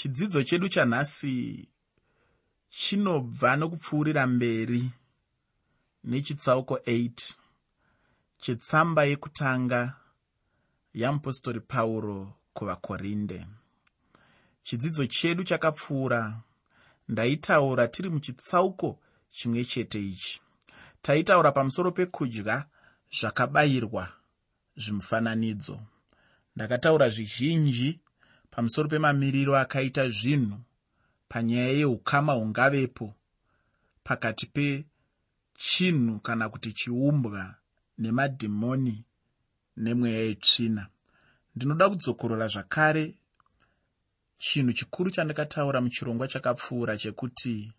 chidzidzo chedu chanhasi chinobva nokupfuurira mberi nechitsauko 8 chetsamba yekutanga yamupostori pauro kuvakorinde. Chidzidzo chedu chakapfuura ndaitaura tiri muchitsauko chimwe chete ichi. Taitaura pamusoro pekudya zvakabayirwa zvimufananidzo. Ndakataura zvizhinji pamusoro pemamiriro akaita zvinhu. Panyaya yeukama hungavepo pakati pechinhu kana kuti chiumbwa nemadhimoni nemweya yetsvina. Ndinoda kudzokorora zvakare chinhu chikuru chandakataura muchirongwa chakapfuura chekuti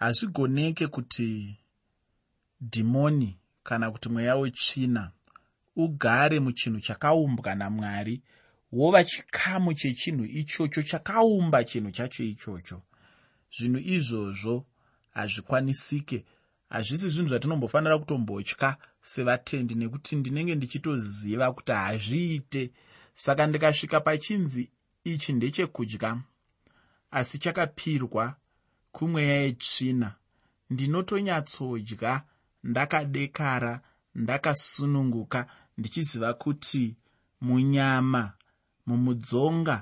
hazvigoneke kuti dhimoni kana kuti mweya wetsvina ugare muchinhu chakaumbwa namwari wova chikamu chechinhu ichocho chakaumba chinhu chacho ichocho. Zvinhu izvozvo hazvikwanisike. Hazvisi zvinhu zvatinombofanira kutombotya sevatendi nekuti ndinenge ndichitoziva kuti hazviite. Saka ndikasvika pachinzi ichi ndechekudya asi chakapirwa kumweya yetsvina ndinotonyatsodya ndakadekara ndakasununguka ndichiziva kuti munyama mumudzonga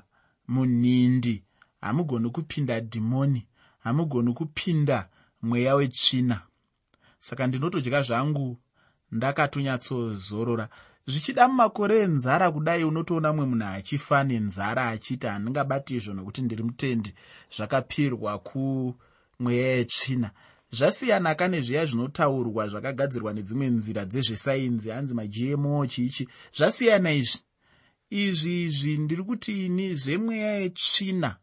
munhindi hamugoni kupinda dhimoni hamugoni kupinda mweya wetsvina. Saka ndinotodya zvangu ndakatonyatsozorora zvichida mumakore enzara kudai unotoona mumwe munhu achifa nenzara achiti handingabati izvo nokuti ndiri mutendi zvakapirwa kumweya yetsvina. Zvasiyanaka nezviya zvinotaurwa zvakagadzirwa nedzimwe nzira dzezvesainzi hanzi magmo chiichi zvasiyana izvi izvi izvi ndiri kuti ini zvemweya yetsvina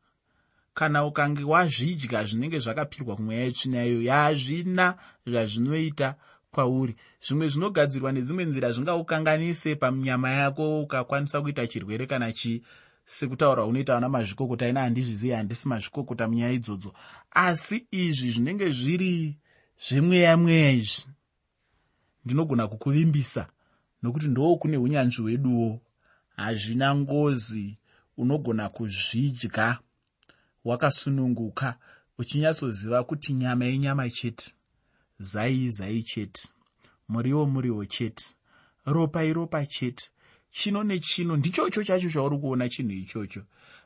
kana ukange wazvidya zvinenge zvakapirwa kumweya yetsvina iyo yazvina zvazvinoita kwauri. Zvimwe zvinogadzirwa nedzimwe nzira zvingaukanganise panyama yako ukakwanisa kuita chirwere kana chii sekutaura unoita vana mazvikokota. Ina handizvizivi handisi mazvikokota munyaya idzodzo. Asi izvi zvinenge zviri zvemweya mweya izvi ndinogona kukuvimbisa nokuti ndo kune unyanzvi hweduwo hazvina ngozi unogona kuzvidya. Wakasununguka uchinyatsoziva kuti nyama yenyama chete. Zai zai chete. Muriwo muriwo chete. Ropa iropa chete. Chino nechino ndichocho chacho chauri kuona chinhu ichocho.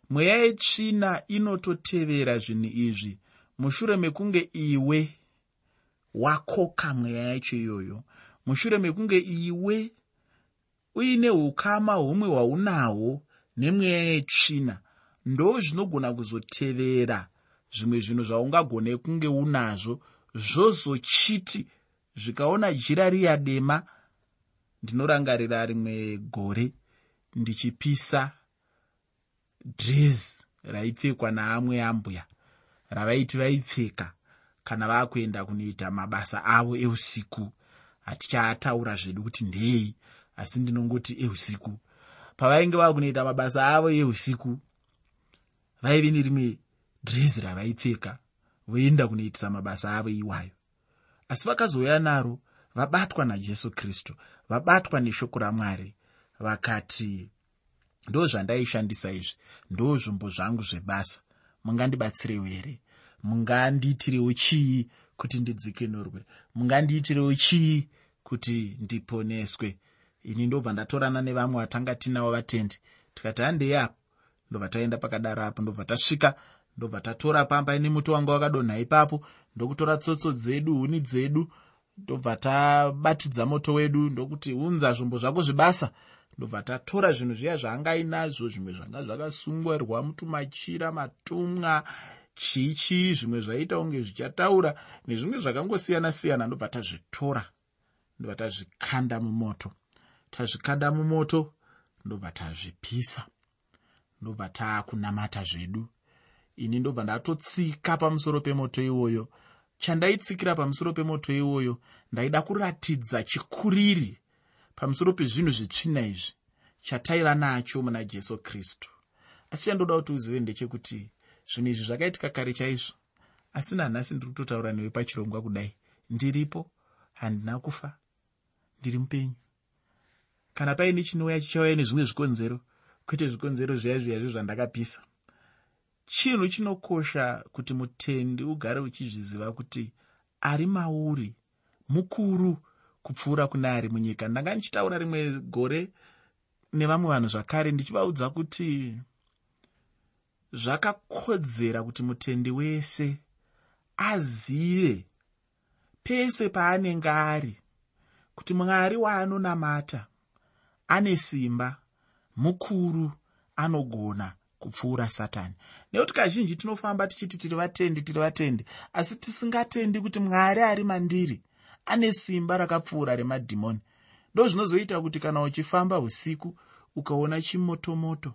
Mweya yetsvina inototevera zvinhu izvi. Mushure mekunge iwe wakoka mweya yacho iyoyo. Mushure mekunge iwe uine ukama humwe hwaunahwo nemweya yetsvina ndo zvinogona kuzotevera. Zvimwe zvinhu zvaungagone kunge unazvo zvozochiti zvikaona jira riya dema. Ndinorangarira rimwe gore ndichipisa dresi raipfekwa naamwe ambuya. Ravaiti vaipfeka kana vaakuenda kunoita mabasa avo eusiku. Hatichaataura zvedu kuti ndei asi ndinongoti eusiku. Pavainge vava kunoita mabasa avo eusiku vaive nerimwe dresi ravaipfeka voenda kunoitisa mabasa avo iwayo. Asi vakazouya naro vabatwa najesu kristu vabatwa neshoko ramwari vakati ndo zvandaishandisa izvi ndo zvombo zvangu zvebasa. Mungandibatsirewo here? Mungandiitirewo chii kuti ndidzikinurwe mungandiitirewo chii kuti ndiponeswe ini ndobva ndatorana nevamwe vatanga tinavo vatendi. Tikati handei apo. Ndobva taenda pakadaro apo ndobva tasvika ndobva tatora pamba nemuti wanga wakadonha ipapo ndokutora tsotso dzedu huni dzedu ndobva tabatidza moto wedu ndokuti unza zvombo zvako zvebasa. Ndobva tatora zvinhu zviya zvaangainazvo zvimwe zvanga zvakasungwarwa mutumachira matumwa chichi zvimwe zvaita kunge zvichataura nezvimwe zvakangosiyana-siyana. Ndobva tazvitora ndobva tazvikanda mumoto tazvikanda mumoto ndobva tazvipisa ndobva taakunamata zvedu. Ini ndobva ndatotsika pamusoro pemoto iwoyo. Chandaitsikira pamusoro pemoto iwoyo ndaida kuratidza chikuriri pamusoro pezvinhu zvetsvina izvi chataiva nacho muna jesu kristu. Asi chandoda kuti uzive ndechekuti zvinhu izvi zvakaitika kare chaizvo. Asi nanhasi ndiri kutotaura newe pachirongwa kudai. Ndiripo handina kufa ndiri mupenyu kana paine chinouya chichauya nezvimwe zvikonzero kwete zvikonzero zviya zviya zvo zvandakapisa. Chinhu chinokosha kuti mutendi ugare uchizviziva kuti ari mauri mukuru kupfuura kune ari munyika. Ndanga ndichitaura rimwe gore nevamwe vanhu zvakare ndichivaudza kuti zvakakodzera kuti mutendi wese azive pese paanenge ari kuti mwari waanonamata ane simba mukuru anogona kupfuura satani. Nekuti kazhinji tinofamba tichiti tiri vatendi tiri vatendi asi tisingatendi kuti mwari ari mandiri ane simba rakapfuura remadhimoni. Ndo zvinozoita kuti kana uchifamba usiku ukaona chimotomoto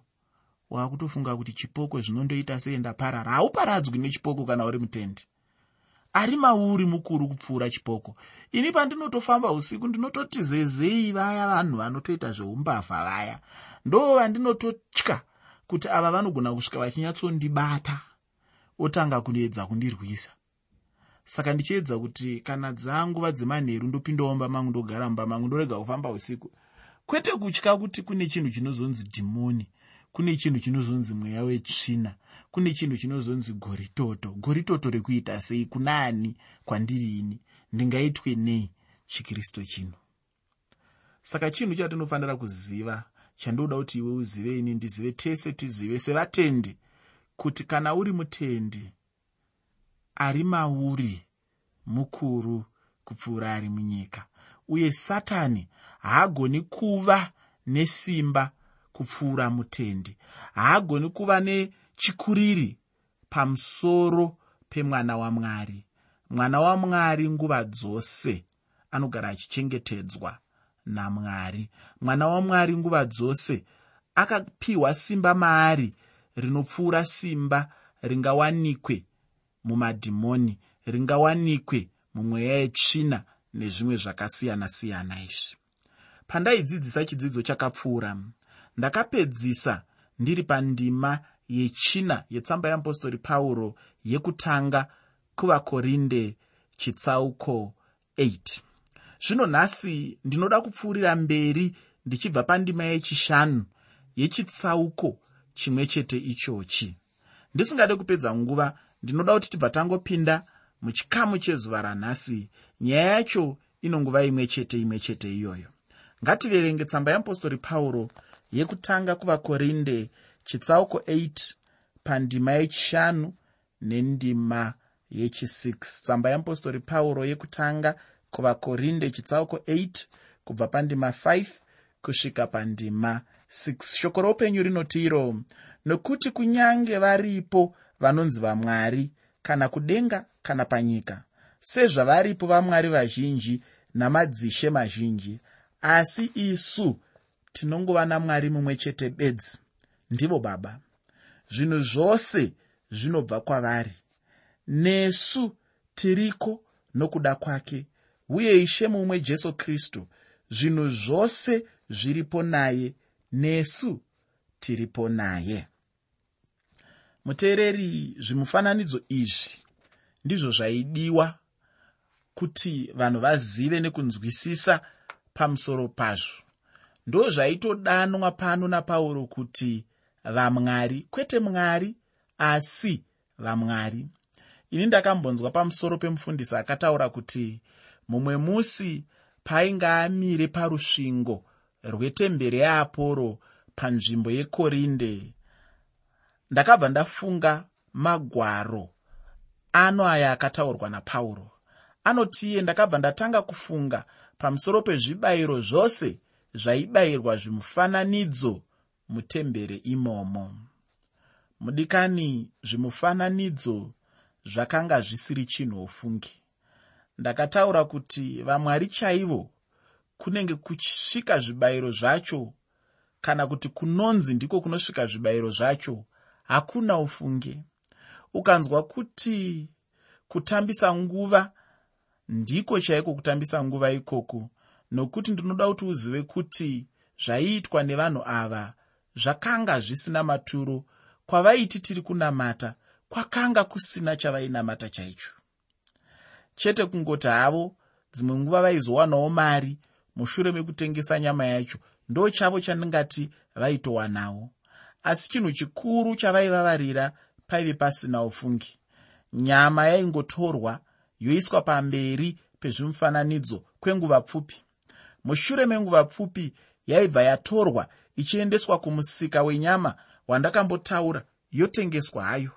waakutofunga kuti chipoko zvinondoita seenda parara. Hauparadzwi nechipoko kana uri mutendi ari mauri mukuru kupfuura chipoko. Ini pandinotofamba usiku ndinototi zezei vaya vanhu vanotoita zveumbavha vaya. Ndo vandinototya kuti ava vanogona kusvika vachinyatsondibata otanga kuedza kundirwisa. Saka ndichiedza kuti kana dzanguva dzemanheru ndopindawo mumba mangu ndogara mumba mangu ndorega kufamba usiku kwete kutya kuti kune chinhu chinozonzi dhimoni kune chinhu chinozonzi mweya wetsvina kune chinhu chinozonzi goritoto. Goritoto rekuita sei? Kuna ani kwandiri ini ndingaitwe nei chikristu chino? Saka chinhu chatinofanira kuziva chandoda kuti iwe uzive ini ndizive tese tizive sevatendi kuti kana uri mutendi ari mauri mukuru kupfuura ari munyika. Uye satani haagoni kuva nesimba kupfuura mutendi. Haagoni kuva nechikuriri pamusoro pemwana wamwari. Mwana wamwari nguva dzose anogara achichengetedzwa namwari. Mwana wamwari nguva dzose akapiwa simba maari rinopfuura simba ringawanikwe mumadhimoni ringawanikwe mumweya yetsvina nezvimwe zvakasiyana-siyana izvi. Pandaidzidzisa chidzidzo chakapfuura ndakapedzisa ndiri pandima yechina yetsamba yeapostori pauro yekutanga kuvakorinde chitsauko 8 zvino nhasi ndinoda kupfuurira mberi ndichibva pandima yechishanu yechitsauko chimwe chete ichochi. Ndisingade kupedza nguva ndinoda kuti tibva tangopinda muchikamu chezuva ranhasi. Nyaya yacho inonguva imwe chete imwe chete iyoyo. Ngativerenge tsamba yeapostori pauro yekutanga kuvakorinde chitsauko 8 pandima yechishanu nendima yechi6 tsamba yeapostori pauro yekutanga kuvakorinde chitsauko 8 kubva pandima 5 kusvika pandima 6 shoko roupenyu rinoti iro nokuti kunyange varipo vanonzi vamwari kana kudenga kana panyika sezvavaripo vamwari vazhinji namadzishe mazhinji asi isu tinongova namwari mumwe chete bedzi ndivo baba. Zvinhu zvose zvinobva kwavari. Nesu tiriko nokuda kwake uye ishe mumwe jesu kristu zvinhu zvose zviripo naye nesu tiripo naye. Muteereri zvimufananidzo izvi ndizvo zvaidiwa kuti vanhu vazive nekunzwisisa pamusoro pazvo. Ndo zvaitodanwa pano napauro kuti vamwari kwete mwari asi vamwari. Ini ndakambonzwa pamusoro pemufundisi akataura kuti mumwe musi paainge amire parusvingo rwetemberi yeaporo panzvimbo yekorinde. Ndakabva ndafunga magwaro ano aya akataurwa napauro. Anotiye ndakabva ndatanga kufunga pamusoro pezvibayiro zvose zvaibayirwa zvimufananidzo mutembere imomo. Mudikani zvimufananidzo zvakanga zvisiri chinhu ofungi ndakataura kuti vamwari chaivo kunenge kusvika zvibayiro zvacho kana kuti kunonzi ndiko kunosvika zvibayiro zvacho hakuna ufunge ukanzwa kuti kutambisa nguva ndiko chaiko kutambisa nguva ikoko nokuti ndinoda kuti uzive kuti zvaiitwa nevanhu ava zvakanga zvisina maturo. Kwavaiti tiri kunamata kwakanga kusina chavainamata chaicho. Chete kungoti havo dzimwe nguva vaizowanawo mari mushure mekutengesa nyama yacho ndo chavo chandingati vaitowanawo asi chinhu chikuru chavaivavarira paive pasina ufungi. Nyama yaingotorwa yoiswa pamberi pezvimufananidzo kwenguva pfupi. Mushure menguva pfupi yaibva yatorwa ichiendeswa kumusika wenyama wandakambotaura yotengeswa hayo.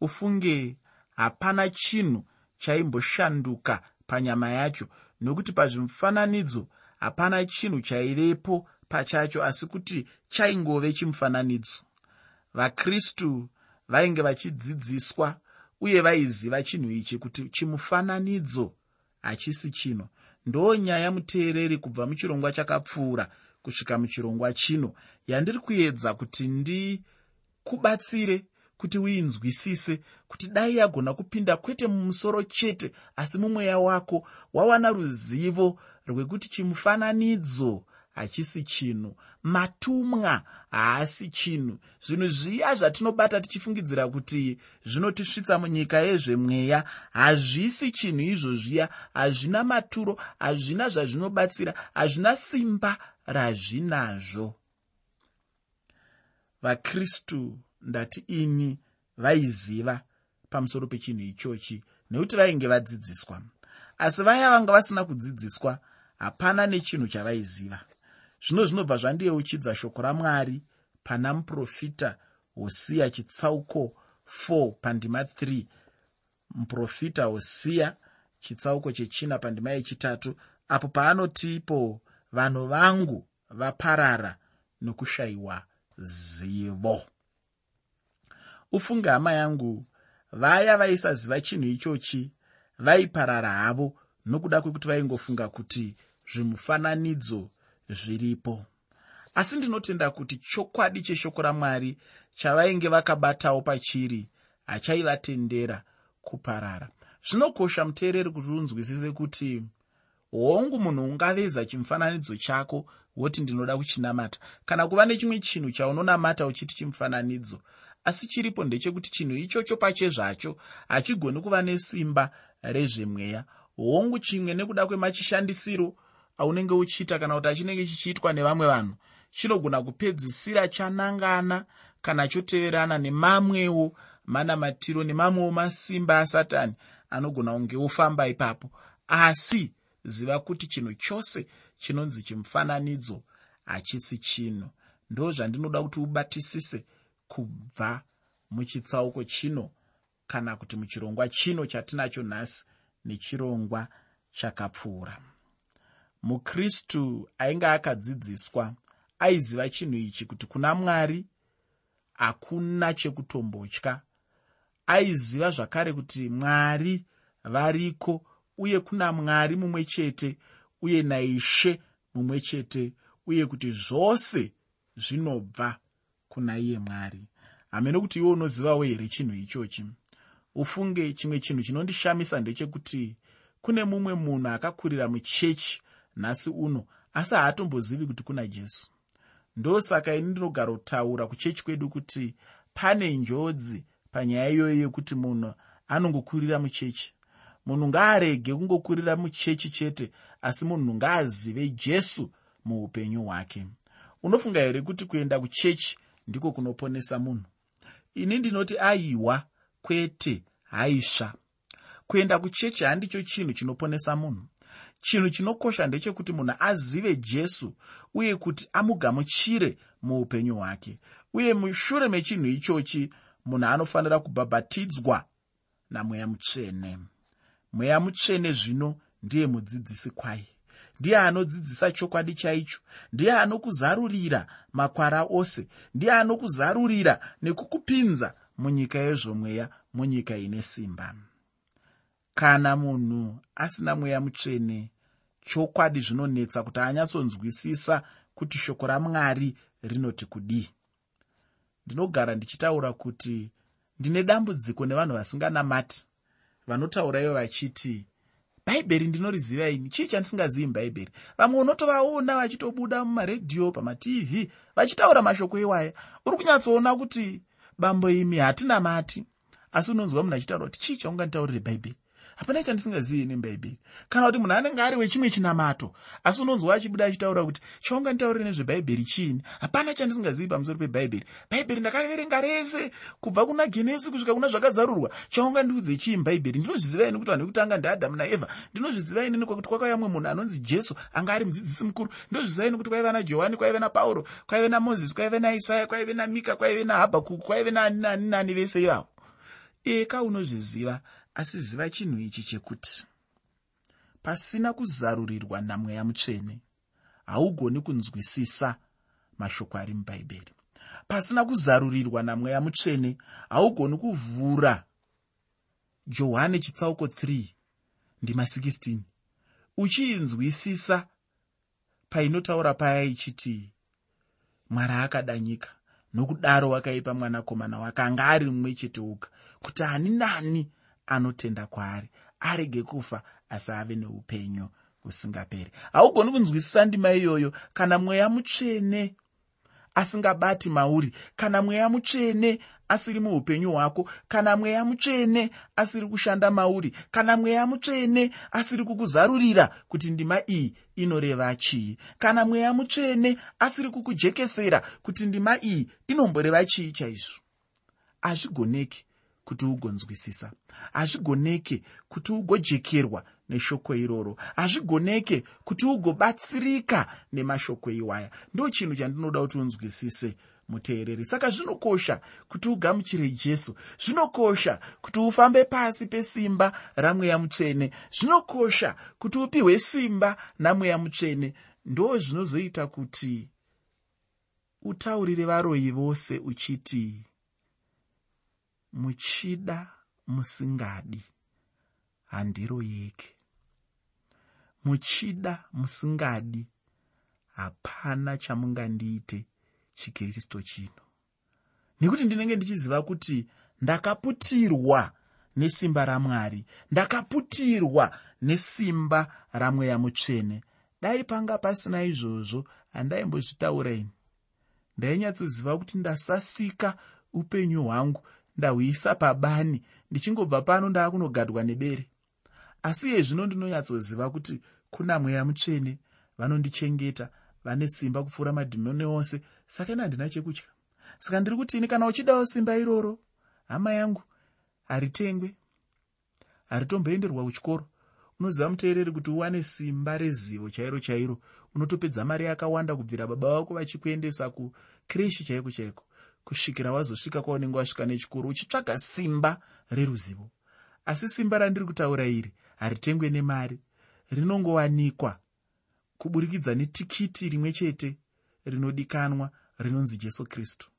Ufunge hapana chinhu chaimboshanduka panyama yacho nokuti pazvimufananidzo hapana chinhu chaivepo pachacho asi kuti chaingove chimufananidzo. Vakristu vainge vachidzidziswa uye vaiziva chinhu ichi kuti chimufananidzo hachisi chino ndo nyaya muteereri kubva muchirongwa chakapfuura kusvika muchirongwa chino. Yandiri kuedza kuti ndikubatsire kuti uinzwisise kuti dai yagona kupinda kwete mumusoro chete asi mumweya wako wawana ruzivo rwekuti chimufananidzo hachisi chinhu matumwa. Haasi chinhu. Zvinhu zviya zvatinobata tichifungidzira kuti zvinotisvitsa munyika yezvemweya. Hazvisi chinhu izvozviya. Hazvina maturo hazvina zvazvinobatsira hazvina simba razvinazvo. Vakristu ndati ini vaiziva pamusoro pechinhu ichochi nekuti vainge vadzidziswa. Asi vaya vanga vasina kudzidziswa hapana nechinhu chavaiziva zvino zvinobva zvandiyeuchidza shoko ramwari pana muprofita hosiya chitsauko 4 pandima 3 muprofita hosiya chitsauko chechina pandima yechitatu apo paanotipo vanhu vangu vaparara nokushayiwa zivo. Ufunge hama yangu vaya vaisaziva chinhu ichochi vaiparara havo nokuda kwekuti vaingofunga kuti zvimufananidzo zviripo. Asi ndinotenda kuti chokwadi cheshoko ramwari chavainge vakabatawo pachiri hachaivatendera kuparara. Zvinokosha muteereri kuti unzwisise kuti hongu munhu ungaveza chimufananidzo chako woti ndinoda kuchinamata. Kana kuva nechimwe chinhu chaunonamata uchiti chimufananidzo asi chiripo ndechekuti chinhu ichocho pachezvacho hachigoni kuva nesimba rezvemweya. Hongu chimwe nekuda kwemachishandisiro aunenge uchiita kana kuti achinenge chichiitwa nevamwe vanhu chinogona kupedzisira chanangana kana choteverana nemamwewo manamatiro nemamwewo masimba asatani anogona kunge ofamba ipapo. Asi ziva kuti chinhu chose chinonzi chimufananidzo hachisi chinhu. Ndo zvandinoda kuti ubatisise kubva muchitsauko chino kana kuti muchirongwa chino chatinacho nhasi nechirongwa chakapfuura mukristu ainge akadzidziswa aiziva chinhu ichi kuti kuna mwari hakuna chekutombotya. Aiziva zvakare kuti mwari variko uye kuna mwari mumwe chete uye naishe mumwe chete uye kuti zvose zvinobva kuna iye mwari. Hamene kuti iwe unozivawo here chinhu ichochi? Ufunge chimwe chinhu chinondishamisa ndechekuti kune mumwe munhu akakurira muchechi nhasi uno asi haatombozivi kuti kuna jesu. Ndosaka ini ndinogara kutaura kuchechi kwedu kuti pane njodzi panyaya iyoyi yekuti munhu anongokurira muchechi. Munhu ngaarege kungokurira muchechi chete asi munhu ngaazive jesu muupenyu hwake. Unofunga here kuti kuenda kuchechi ndiko kunoponesa munhu? Ini ndinoti aiwa kwete haisva kuenda kuchechi handicho chinhu chinoponesa munhu chinhu chinokosha ndechekuti munhu azive jesu uye kuti amugamuchire muupenyu hwake. Uye mushure mechinhu ichochi munhu anofanira kubhabhatidzwa namweya mutsvene. Mweya mutsvene zvino ndiye mudzidzisi kwai. Ndiye anodzidzisa chokwadi chaicho. Ndiye anokuzarurira makwara ose. Ndiye anokuzarurira nekukupinza munyika yezvomweya munyika ine simba kana munhu asina mweya mutsvene chokwadi zvinonetsa kuti anyatsonzwisisa kuti shoko ramwari rinoti kudii. Ndinogara ndichitaura kuti ndine dambudziko nevanhu vasinganamati vanotaura ivo vachiti bhaibheri ndinoriziva ini? Chii chandisingazivi mubhaibheri? Vamwe unotovaona vachitobuda mumaredhiyo pamatv vachitaura mashoko iwaya uri kunyatsoona kuti bambo imi hatina mati asi unonzwa munhu achitaura kuti chii chaunganditaurire bhaibheri hapana chandisingazivi nebhaibheri kana kuti munhu anenge ari wechimwe chinamato asi unonzwa achibuda achitaura kuti chaunga nditaurire nezvebhaibheri chiini? Hapana chandisingazivi pamusoro pebhaibheri. Bhaibheri ndakaverenga rese kubva kuna genesi kusvika kuna zvakazarurwa. Chaunga ndiudze chii mubhaibheri ndinozviziva ini kuti vanhu vekutanga ndiadhamu naevha ndinozviziva inini kwekuti kwakauya mumwe munhu anonzi jesu anga ari mudzidzisi mukuru. Ndinozviziva ini kuti kwaiva najohani kwaive napauro kwaive namozisi kwaive naisaya kwaive namika kwaive nahabhakuku kwaive naani nani nani vese ivavo. Eka unozviziva asi ziva chinhu ichi chekuti pasina kuzarurirwa namweya mutsvene haugoni kunzwisisa mashoko ari mubhaibheri pasina kuzarurirwa namweya mutsvene haugoni kuvhura johani chitsauko 3 ndima 16 uchiinzwisisa painotaura paya ichiti mwari akada nyika nokudaro wakaipa mwanakomana wake anga ari mumwe chete oga kuti ani nani anotenda kwaari arege kufa asi ave neupenyu husingaperi. Haugoni kunzwisisa ndima iyoyo kana mweya mutsvene asingabati mauri kana mweya mutsvene asiri muupenyu hwako kana mweya mutsvene asiri kushanda mauri kana mweya mutsvene asiri kukuzarurira kuti ndima iyi inoreva chii kana mweya mutsvene asiri kukujekesera kuti ndima iyi inomboreva chii chaizvo. Hazvigoneki kuti ugonzwisisa. Hazvigoneke kuti ugojekerwa neshoko iroro. Hazvigoneke kuti ugobatsirika nemashoko iwaya. Ndo chinhu chandinoda kuti unzwisise muteereri. Saka zvinokosha kuti ugamuchire jesu. Zvinokosha kuti ufambe pasi pesimba ramweya mutsvene. Zvinokosha kuti upihwe simba namweya mutsvene. Ndo zvinozoita kuti utaurire varoyi vose uchiti muchida musingadi handiroyeke muchida musingadi hapana chamungandiite chikristu chino. Nekuti ndinenge ndichiziva kuti ndakaputirwa nesimba ramwari ndakaputirwa nesimba ramweya mutsvene. Dai panga pasina izvozvo handaimbozvitauraini ndainyatsoziva kuti ndasasika upenyu hwangu ndahuisa pabani ndichingobva pano ndaakunogadwa nebere. Asi iye zvino ndinonyatsoziva kuti kuna mweya mutsvene vanondichengeta vane simba kupfuura madhimoni ose saka ina handina chekutya saka ndiri kutini kana uchidawo simba iroro hama yangu haritengwe haritomboenderwa kuchikoro. Unoziva muteereri kuti uwane simba rezivo chairo chairo unotopedza mari yakawanda kubvira baba vako vachikuendesa kukreshi chaiko chaiko kusvikira wazosvika kwaunenge wasvika nechikoro uchitsvaga simba reruzivo. Asi simba randiri kutaura iri haritengwe nemari rinongowanikwa kuburikidza netikiti rimwe chete rinodikanwa rinonzi jesu kristu.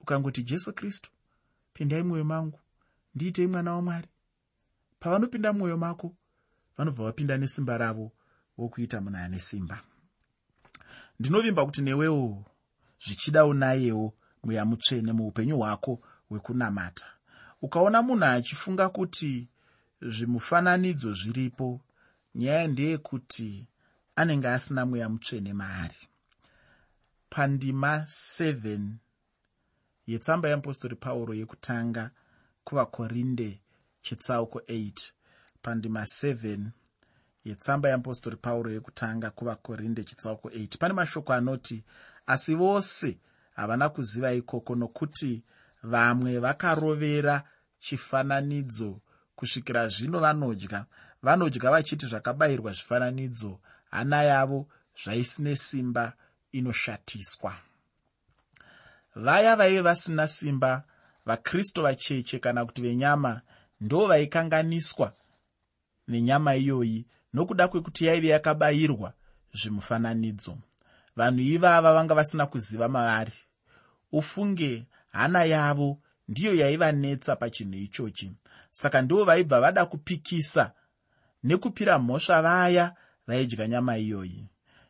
Ukangoti jesu kristu pindai mwoyo mangu ndiitei mwana wamwari? Pavanopinda mwoyo mako vanobva vapinda nesimba ravo vokuita munhu ane simba. Ndinovimba kuti newewo zvichida unayewo mweya mutsvene muupenyu hwako hwekunamata. Ukaona munhu achifunga kuti zvimufananidzo zviripo nyaya ndeyekuti anenge asina mweya mutsvene maari. Pandima 7 yetsamba yeapostori pauro yekutanga kuvakorinde chitsauko 8 pandima 7 yetsamba yeapostori pauro yekutanga kuvakorinde chitsauko 8 pane mashoko anoti asi vose havana kuziva ikoko nokuti vamwe vakarovera chifananidzo. Kusvikira zvino vanodya vanodya vachiti zvakabayirwa zvifananidzo hana yavo zvaisine simba inoshatiswa. Vaya vaive vasina simba vakristu vacheche kana kuti venyama ndo vaikanganiswa nenyama iyoyi nokuda kwekuti yaive yakabayirwa zvimufananidzo vanhu ivava vanga vasina kuziva mavari ufunge hana yavo ndiyo yaivanetsa pachinhu ichochi. Saka ndivo vaibva vada kupikisa nekupira mhosva vaya vaidya nyama iyoyi.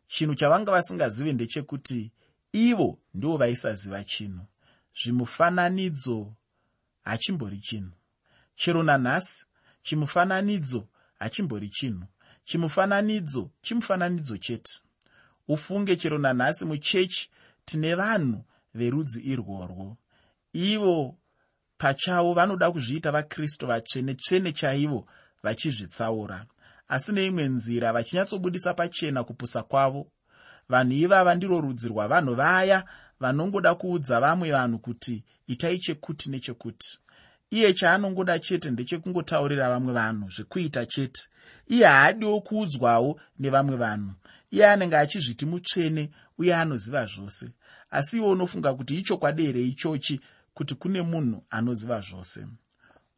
Chinhu chavanga vasingazivi ndechekuti ivo ndivo vaisaziva chinhu. Zvimufananidzo hachimbori chinhu. Chero nanhasi chimufananidzo hachimbori chinhu. Chimufananidzo chimufananidzo chete ufunge chero nanhasi muchechi tine vanhu verudzi irworwo. Ivo pachavo vanoda kuzviita vakristu vatsvene tsvene chaivo vachizvitsaura. Asi neimwe nzira vachinyatsobudisa pachena kupusa kwavo vanhu ivava ndiro rudzi rwavanhu vaya vanongoda kuudza vamwe vanhu kuti itai chekuti nechekuti. Iye chaanongoda chete ndechekungotaurira vamwe vanhu zvekuita chete. Iye haadiwo kuudzwawo nevamwe vanhu iye anenge achizviti mutsvene uye anoziva zvose. Asi iwe unofunga kuti ichokwadi here ichochi kuti kune munhu anoziva zvose?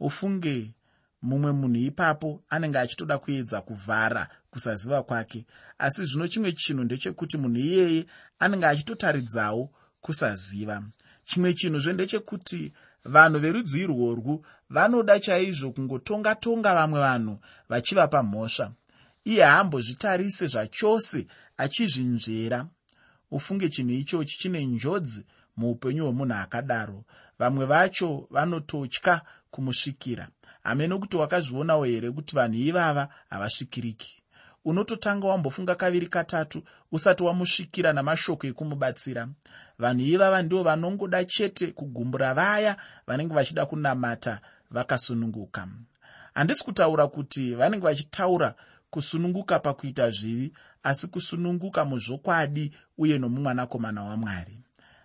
Ufunge mumwe munhu ipapo anenge achitoda kuedza kuvhara kusaziva kwake. Asi zvino chimwe chinhu ndechekuti munhu iyeye anenge achitotaridzawo kusaziva. Chimwe chinhuzve ndechekuti vanhu verudzi irworwu vanoda chaizvo kungotonga-tonga vamwe vanhu vachivapa mhosva iye haambozvitarise zvachose achizvinzvera. Ufunge chinhu ichochi chine njodzi muupenyu hwomunhu akadaro. Vamwe vacho vanototya kumusvikira. Hame nokuti wakazvionawo here kuti vanhu ivava havasvikiriki? Unototanga wambofunga kaviri katatu usati wamusvikira namashoko ekumubatsira. Vanhu ivava ndivo vanongoda chete kugumbura vaya vanenge vachida kunamata vakasununguka. Handisi kutaura kuti vanenge vachitaura kusununguka pakuita zvivi asi kusununguka muzvokwadi uye nomumwanakomana wamwari.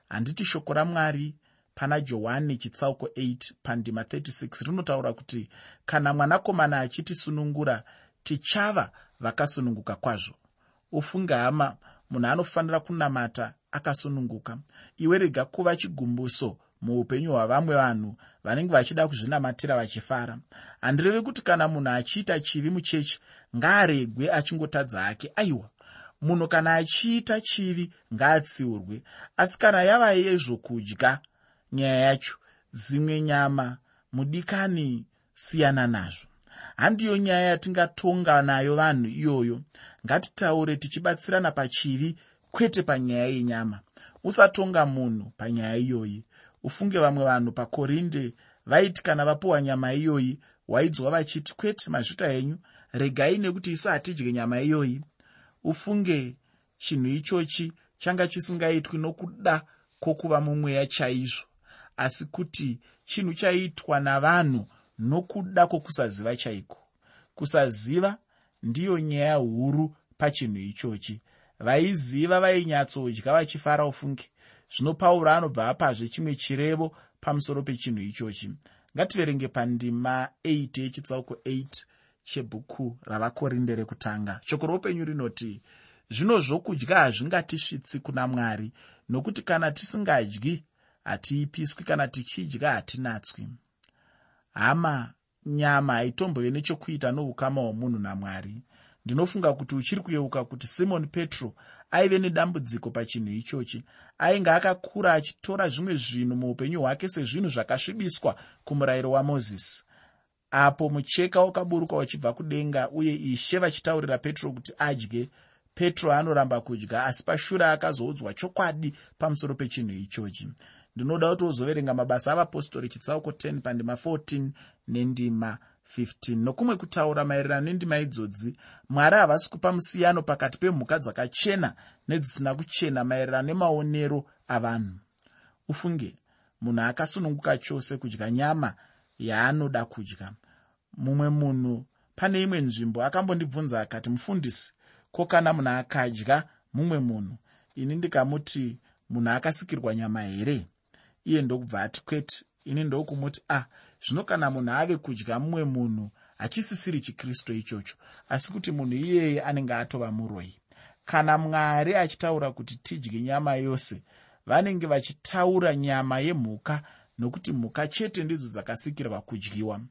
Handiti shoko ramwari pana johani chitsauko 8 pandima 36 rinotaura kuti kana mwanakomana achitisunungura tichava vakasununguka kwazvo. Ufunge hama munhu anofanira kunamata akasununguka. Iwe rega kuva chigumbuso muupenyu hwavamwe vanhu vanenge vachida kuzvinamatira vachifara. Handirevi kuti kana munhu achiita chivi muchechi ngaaregwe achingotadza ake aiwa munhu kana achiita chivi ngaatsiurwe. Asi kana yava yezvokudya nyaya yacho zimwe nyama mudikani siyana nazvo. Handiyo nyaya yatingatonga nayo vanhu iyoyo. Ngatitaure tichibatsirana pachivi kwete panyaya yenyama. Usatonga munhu panyaya iyoyi. Ufunge vamwe vanhu pakorinde vaiti kana vapiwa nyama iyoyi waidzwa vachiti kwete mazvita enyu regai nekuti isu hatidye nyama iyoyi. Ufunge chinhu ichochi changa chisingaitwi nokuda kwokuva mumweya chaizvo. Asi kuti chinhu chaiitwa navanhu nokuda kwokusaziva chaiko? Kusaziva ndiyo nyaya huru pachinhu ichochi. Vaiziva vainyatsodya vachifara ufunge. Zvino pauro anobva apazve chimwe chirevo pamusoro pechinhu ichochi. Ngativerenge pandima 8 yechitsauko 8 chebhuku ravakorinde rekutanga. Shoko roupenyu rinoti zvino zvokudya hazvingatisvitsi kuna mwari nokuti kana tisingadyi hatiipiswi kana tichidya hatinatswi. Hama nyama haitombove nechekuita noukama hwomunhu namwari. Ndinofunga kuti uchiri kuyeuka kuti simoni petro aive nedambudziko pachinhu ichochi. Ainge akakura achitora zvimwe zvinhu muupenyu hwake sezvinhu zvakasvibiswa kumurayiro wamozisi apo mucheka wakaburuka uchibva kudenga uye ishe vachitaurira petro kuti adye. Petro anoramba kudya asi pashure akazoudzwa chokwadi pamusoro pechinhu ichochi. Ndinoda kuti wozoverenga mabasa avapostori chitsauko 10 pandima 14 nendima 15 nokumwe kutaura maererano nendima idzodzi mwari havasi kupa musiyano pakati pemhuka dzakachena nedzisina kuchena maererano nemaonero avanhu. Ufunge munhu akasununguka chose kudya nyama yaanoda kudya. Mumwe munhu pane imwe nzvimbo akambondibvunza akati mufundisi ko kana munhu akadya mumwe munhu? Ini ndikamuti munhu akasikirwa nyama here? Iye ndokubva ati kwete. Ini ndokumuti ah, zvino kana munhu ave kudya mumwe munhu hachisisiri chikristu ichocho. Asi kuti munhu iyeye anenge atova muroi. Kana mwari achitaura kuti tidye nyama yose vanenge vachitaura nyama yemhuka nokuti mhuka chete ndidzo dzakasikirwa kudyiwa.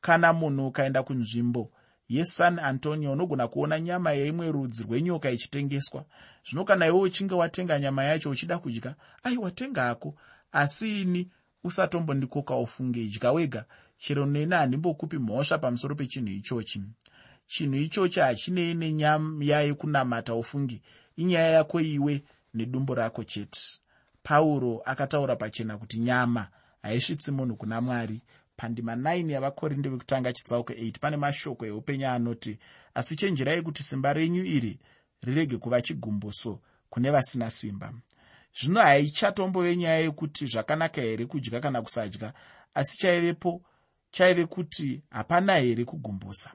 Kana munhu ukaenda kunzvimbo yesan antonio unogona kuona nyama yeimwe rudzi rwenyoka ichitengeswa. Zvino kana iwe uchinge watenga nyama yacho uchida kudya ai watenga hako. Asi ini usatombondikoka ufunge idya wega. Chero neni handimbokupi mhosva pamusoro pechinhu ichochi. Chinhu ichochi hachinei nenyaya yekunamata ufungi. Inyaya yako iwe nedumbu rako chete. Pauro akataura pachena kuti nyama haisvitsi munhu kuna mwari. Pandima 9 yavakorinde vekutanga chitsauko 8 pane mashoko eupenyu anoti asi chenjerai kuti simba renyu iri rirege kuva chigumbuso kune vasina simba. Zvino haichatombove nyaya yekuti zvakanaka here kudya kana kusadya asi chaivepo chaive kuti hapana here kugumbusa.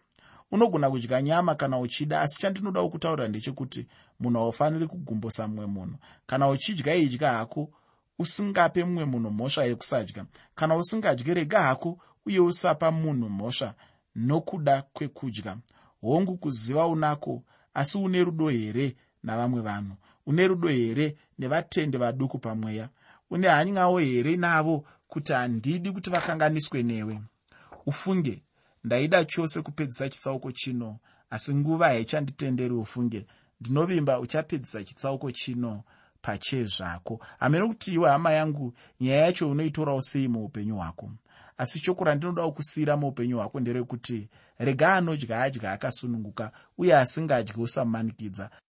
Unogona kudya nyama kana uchida asi chandinodawo kutaura ndechekuti munhu haufaniri kugumbusa mumwe munhu. Kana uchidya idya hako usingape mumwe munhu mhosva yekusadya kana usingadyi rega hako uye usapa munhu mhosva nokuda kwekudya. Hongu kuziva unako asi une rudo here navamwe vanhu? Une rudo here nevatendi vaduku pamweya? Une hanyawo here navo kuti handidi kuti vakanganiswe newe? Ufunge ndaida chose kupedzisa chitsauko chino asi nguva haichanditenderi ufunge. Ndinovimba uchapedzisa chitsauko chino pachee zvako. Hamene kuti iwe hama yangu nyaya yacho unoitorawo sei muupenyu hwako? Asi shoko randinodawo kusiyira muupenyu hwako nderekuti rega anodya adya akasununguka uye asingadyi usamumanikidza